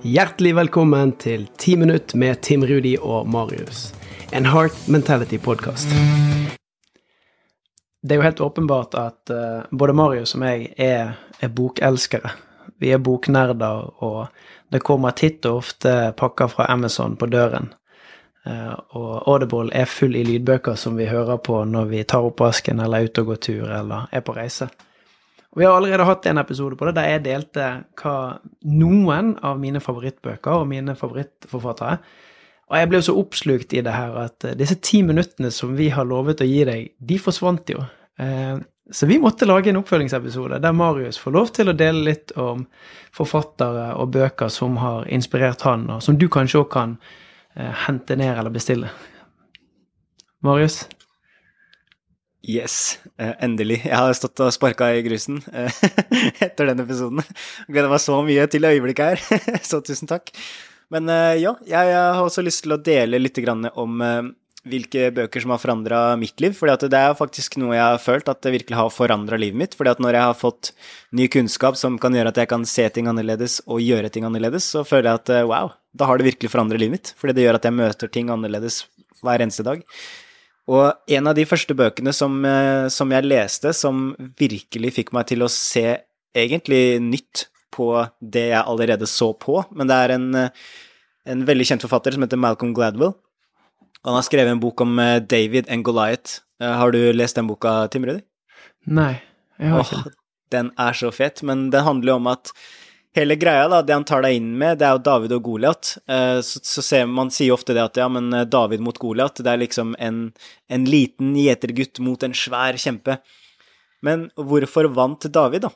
Hjertelig velkommen til 10 minutt med Tim Rudi og Marius. En Heart Mentality-podkast. Det er jo helt åpenbart at uh, både Marius og meg er, er, bokelskere. Vi er boknerder, og det kommer titt og ofte pakker fra Amazon på døren. Uh, og Audible er full i lydbøker som vi hører på når vi tar oppvasken eller er ute og går tur eller er på reise. Og vi har allerede hatt en episode på det der jeg delte hva noen av mine favorittbøker og mine favorittforfattere Og jeg ble så oppslukt i det her at eh, disse ti minuttene som vi har lovet å gi deg, de forsvant jo. Eh, så vi måtte lage en oppfølgingsepisode der Marius får lov til å dele litt om forfattere og bøker som har inspirert han, og som du kanskje òg kan eh, hente ned eller bestille. Marius? Yes, uh, endelig. Jeg har stått og sparka i grusen uh, etter den episoden. Gleder meg så mye til øyeblikket her, så tusen takk. Men uh, ja, jeg, har også lyst til å dele litt om hvilke bøker som har forandra mitt liv. For det er faktisk noe jeg har følt at det virkelig har forandra livet mitt. at når jeg har fått ny kunnskap som kan gjøre at jeg kan se ting annerledes og gjøre ting annerledes, så føler jeg at wow, da har det virkelig forandret livet mitt. Fordi det gjør at jeg møter ting annerledes hver eneste dag. Og en av de første bøkene som, eh, som, jeg leste, som virkelig fikk meg til å se egentlig nytt på det jeg allerede så på, men det er en, eh, en veldig kjent forfatter som heter Malcolm Gladwell. Han har skrevet en bok om eh, David and Goliath. Har du lest den boka, Tim Rudi? Nei, jeg har ikke. Åh, den er så fet, men den handler jo om at hele greia, da, det han tar deg inn med, det er jo David og Goliat. Uh, så, så man sier ofte det at ja, men eh, David mot Goliat, det er liksom en, en liten gjetergutt mot en svær kjempe. Men hvorfor vant David, da?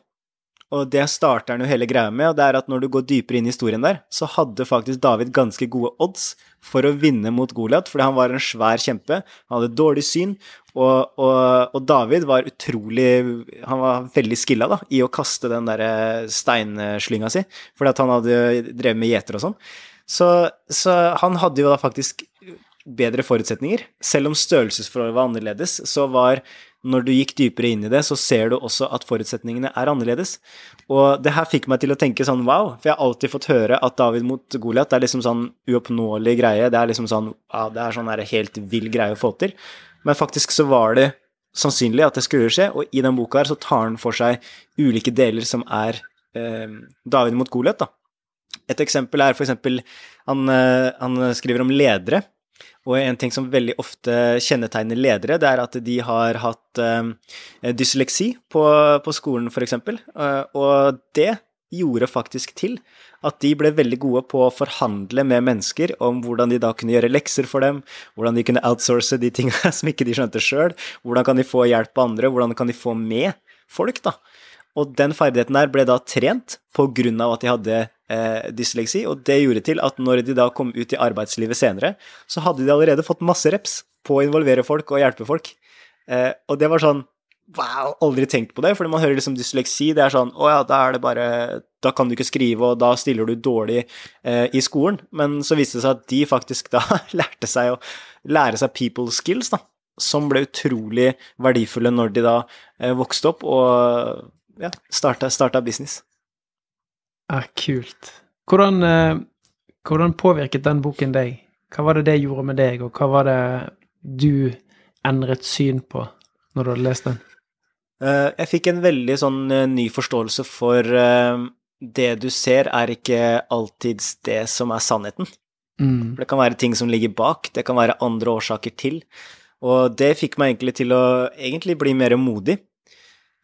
Og det starter han jo hele greia med, og det er at når du går dypere inn i historien der, så hadde faktisk David ganske gode odds for å vinne mot Goliat, fordi han var en svær kjempe, han hadde dårlig syn, og, og, og David var utrolig Han var veldig skilla da, i å kaste den der steinslynga si, fordi at han hadde drevet med gjeter og sånn. Så, så han hadde jo da faktisk bedre forutsetninger. Selv om størrelsesforholdet var annerledes, så var når du gikk dypere inn i det, så ser du også at forutsetningene er annerledes. Og det her fikk meg til å tenke sånn wow, for jeg har alltid fått høre at David mot Goliat er liksom sånn uoppnåelig greie. Det er liksom sånn ja, det er sånn helt vill greie å få til. Men faktisk så var det sannsynlig at det skulle skje, og i den boka her så tar han for seg ulike deler som er eh, David mot Goliat, da. Et eksempel er for eksempel han, eh, han skriver om ledere og en ting som veldig ofte kjennetegner ledere, det er at de har hatt uh, dysleksi på, på skolen, f.eks. Uh, og det gjorde faktisk til at de ble veldig gode på å forhandle med mennesker om hvordan de da kunne gjøre lekser for dem, hvordan de kunne outsource de tingene som ikke de skjønte sjøl, hvordan kan de få hjelp av andre, hvordan kan de få med folk, da. Og den ferdigheten der ble da trent av at de hadde eh, dysleksi, og det gjorde til at når de da kom ut i arbeidslivet senere, så hadde de allerede fått masse reps på å involvere folk og hjelpe folk. Eh, og det var sånn Wow, aldri tenkt på det, fordi man hører liksom dysleksi, det er sånn Å ja, da er det bare Da kan du ikke skrive, og da stiller du dårlig eh, i skolen. Men så viste det seg at de faktisk da lærte seg å lære seg people skills, da. Som ble utrolig verdifulle når de da eh, vokste opp og ja, starta, starta business. Ja, kult. Hvordan, eh, hvordan, påvirket den boken deg? Hva var det det gjorde med deg, og hva var det du endret syn på når du hadde lest den? Eh, jeg fikk en veldig sånn eh, ny forståelse for det du ser, er ikke alltid det som er sannheten. Mm. Det kan være ting som ligger bak, det kan være andre årsaker til. Og det fikk meg egentlig til å egentlig bli mer modig.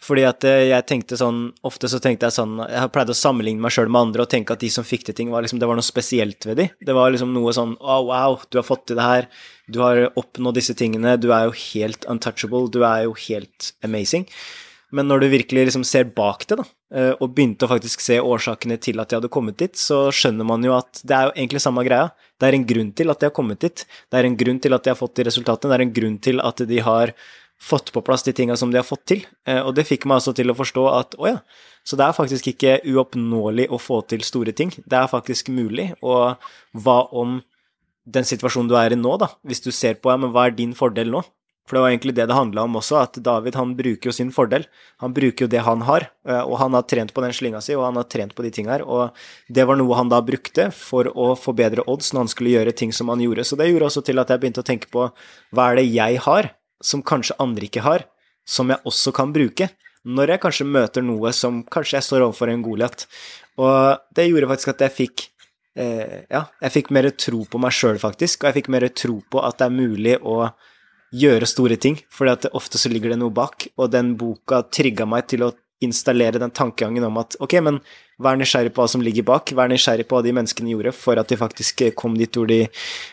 Fordi at eh, jeg tenkte sånn Ofte så tenkte jeg sånn Jeg har pleid å sammenligne meg sjøl med andre og tenke at de som fikk til ting, var liksom, det var noe spesielt ved de. Det var liksom noe sånn oh, wow, du har fått til det her. Du har oppnådd disse tingene. Du er jo helt untouchable. Du er jo helt amazing. Men når du virkelig liksom ser bak det, da, eh, og begynte å faktisk se årsakene til at de hadde kommet dit, så skjønner man jo at det er jo egentlig samme greia. Det er en grunn til at de har kommet dit. Det er en grunn til at de har fått de resultatene. Det er en grunn til at de har fått på plass de tinga som de har fått til. Eh, og det fikk meg altså til å forstå at å ja, så det er faktisk ikke uoppnåelig å få til store ting. Det er faktisk mulig. Og hva om den situasjonen du er i nå, da, hvis du ser på ja, men hva er din fordel nå? For det var egentlig det det handla om også, at David han bruker jo sin fordel. Han bruker jo det han har, eh, og han har trent på den slinga si, og han har trent på de tinga her. Og det var noe han da brukte for å få bedre odds når han skulle gjøre ting som han gjorde. Så det gjorde også til at jeg begynte å tenke på hva er det jeg har, som kanskje andre ikke har, som jeg også kan bruke. Når jeg kanskje møter noe som kanskje jeg står overfor en Goliat. Og det gjorde faktisk at jeg fikk eh, ja, jeg fikk mer tro på meg sjøl, faktisk, og jeg fikk mer tro på at det er mulig å gjøre store ting, for ofte så ligger det noe bak, og den boka trigga meg til å installere den tankegangen om at ok, men vær nysgjerrig på hva som ligger bak, vær nysgjerrig på hva de menneskene gjorde for at de faktisk kom dit hvor de,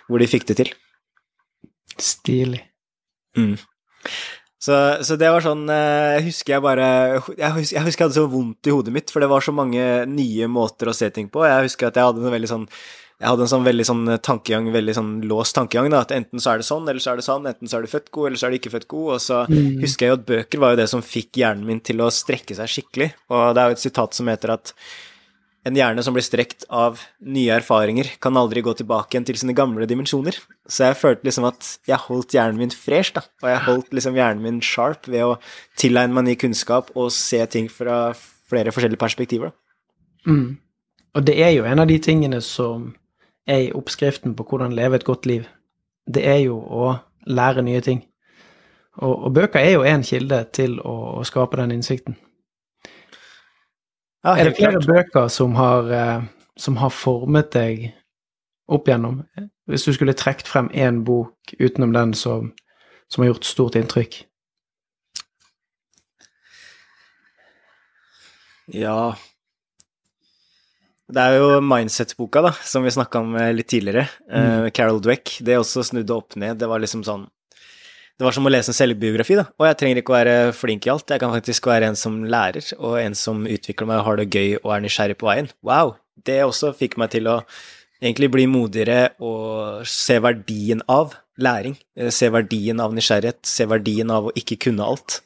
hvor de fikk det til. Stilig. Mm. Så, så, det var sånn eh, Jeg husker jeg bare jeg husker, jeg husker jeg hadde så vondt i hodet mitt, for det var så mange nye måter å se ting på. Jeg husker at jeg hadde en veldig sånn jeg hadde en sånn veldig sånn tankegang, veldig sånn låst tankegang, da, at enten så er det sånn, eller så er det sånn, enten så er du født god, eller så er du ikke født god, og så mm. husker jeg jo at bøker var jo det som fikk hjernen min til å strekke seg skikkelig, og det er jo et sitat som heter at en hjerne som blir strekt av nye erfaringer, kan aldri gå tilbake igjen til sine gamle dimensjoner. Så jeg følte liksom at jeg holdt hjernen min fresh, da, og jeg holdt liksom hjernen min sharp ved å tilegne meg ny kunnskap og se ting fra flere forskjellige perspektiver. Da. Mm. Og det er jo en av de tingene som er i oppskriften på hvordan leve et godt liv. Det er jo å lære nye ting. Og, og bøker er jo en kilde til å, å skape den innsikten. Ja, er det flere klart. bøker som har, eh, som har, formet deg opp igjennom? Hvis du skulle trukket frem én bok utenom den som, som har gjort stort inntrykk? Ja det er jo Mindset-boka, da, som vi snakka om eh, litt tidligere. Mm. Uh, Carol Dweck. Det også snudde opp ned. Det var liksom sånn Det var som å lese en selvbiografi, da. Og jeg trenger ikke å være flink i alt. Jeg kan faktisk være en som lærer, og en som utvikler meg og har det gøy og er nysgjerrig på veien. Wow! Det også fikk meg til å egentlig bli modigere og se verdien av læring. Eh, se verdien av nysgjerrighet. Se verdien av å ikke kunne alt.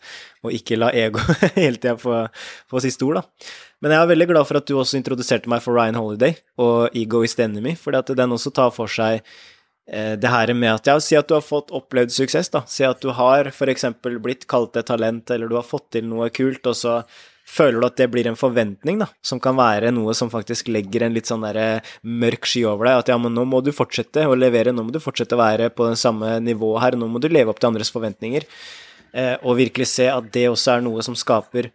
Og ikke la ego hele tida få, få siste ord, da. Men jeg er veldig glad for at du også introduserte meg for Ryan Holiday og Ego is the Enemy, fordi at den også tar for seg det her med at ja, si at du har fått opplevd suksess, da. Si at du har f.eks. blitt kalt et talent, eller du har fått til noe kult, og så føler du at det blir en forventning, da, som kan være noe som faktisk legger en litt sånn der mørk sky over deg, at ja, men nå må du fortsette å levere, nå må du fortsette å være på den samme nivået her, nå må du leve opp til andres forventninger, eh, og virkelig se at det også er noe som skaper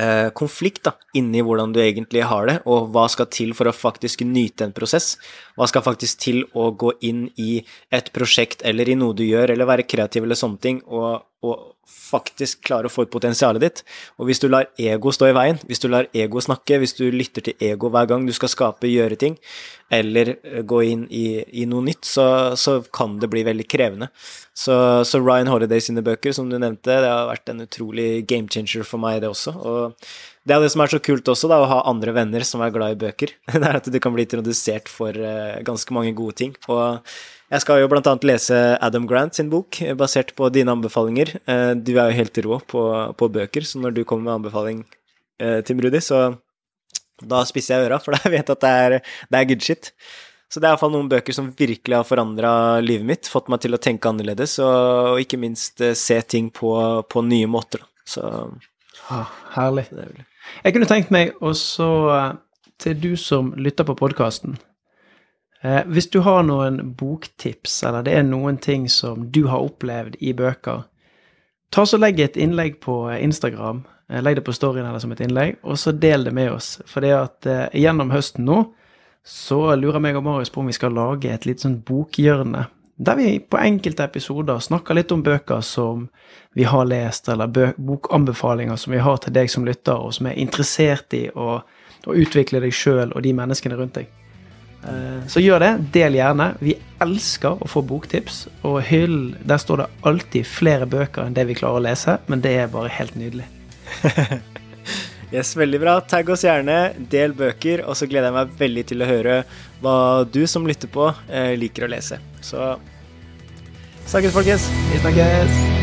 eh, konflikt da, inni hvordan du egentlig har det, og hva skal til for å faktisk nyte en prosess. Hva skal faktisk til å gå inn i et prosjekt eller i noe du gjør, eller være kreativ eller sånne ting, og, og faktisk klare å få ut potensialet ditt. Og hvis du lar ego stå i veien, hvis du lar ego snakke, hvis du lytter til ego hver gang du skal skape, gjøre ting, eller eh, gå inn i, i noe nytt, så, så, kan det bli veldig krevende. Så, så, Ryan Holiday sine bøker, som du nevnte, det har vært en utrolig game changer for meg, det også. Og det er det som er så kult også, da, å ha andre venner som er glad i bøker. Det er at du kan bli introdusert for uh, ganske mange gode ting. Og jeg skal jo blant annet lese Adam Grant sin bok, basert på dine anbefalinger. Uh, du er jo helt rå på, på, bøker, så når du kommer med anbefaling, til Tim Rudi, så da spisser jeg øra, for da vet jeg at det er, det er good shit. Så det er iallfall noen bøker som virkelig har forandra livet mitt, fått meg til å tenke annerledes, og, og ikke minst uh, se ting på, på nye måter. Så ah, Herlig. Jeg kunne tenkt meg også til du som lytter på podkasten Hvis du har noen boktips, eller det er noen ting som du har opplevd i bøker, ta så legg et innlegg på Instagram Eh, legg det på storyen eller som et innlegg, og så del det med oss. For det at eh, gjennom høsten nå så lurer meg og Marius på om vi skal lage et litt sånn bokhjørne. Der vi på enkelte episoder snakker litt om bøker som vi har lest, eller bokanbefalinger som vi har til deg som lytter, og som er interessert i å, å utvikle deg sjøl og de menneskene rundt deg. Eh, så gjør det. Del gjerne. Vi elsker å få boktips. Og hyll, der står det alltid flere bøker enn det vi klarer å lese, men det er bare helt nydelig. yes, veldig bra. Tagg oss gjerne, del bøker, og så gleder jeg meg veldig til å høre hva du som lytter på, eh, liker å lese. Så snakkes, folkens. Vi snakkes.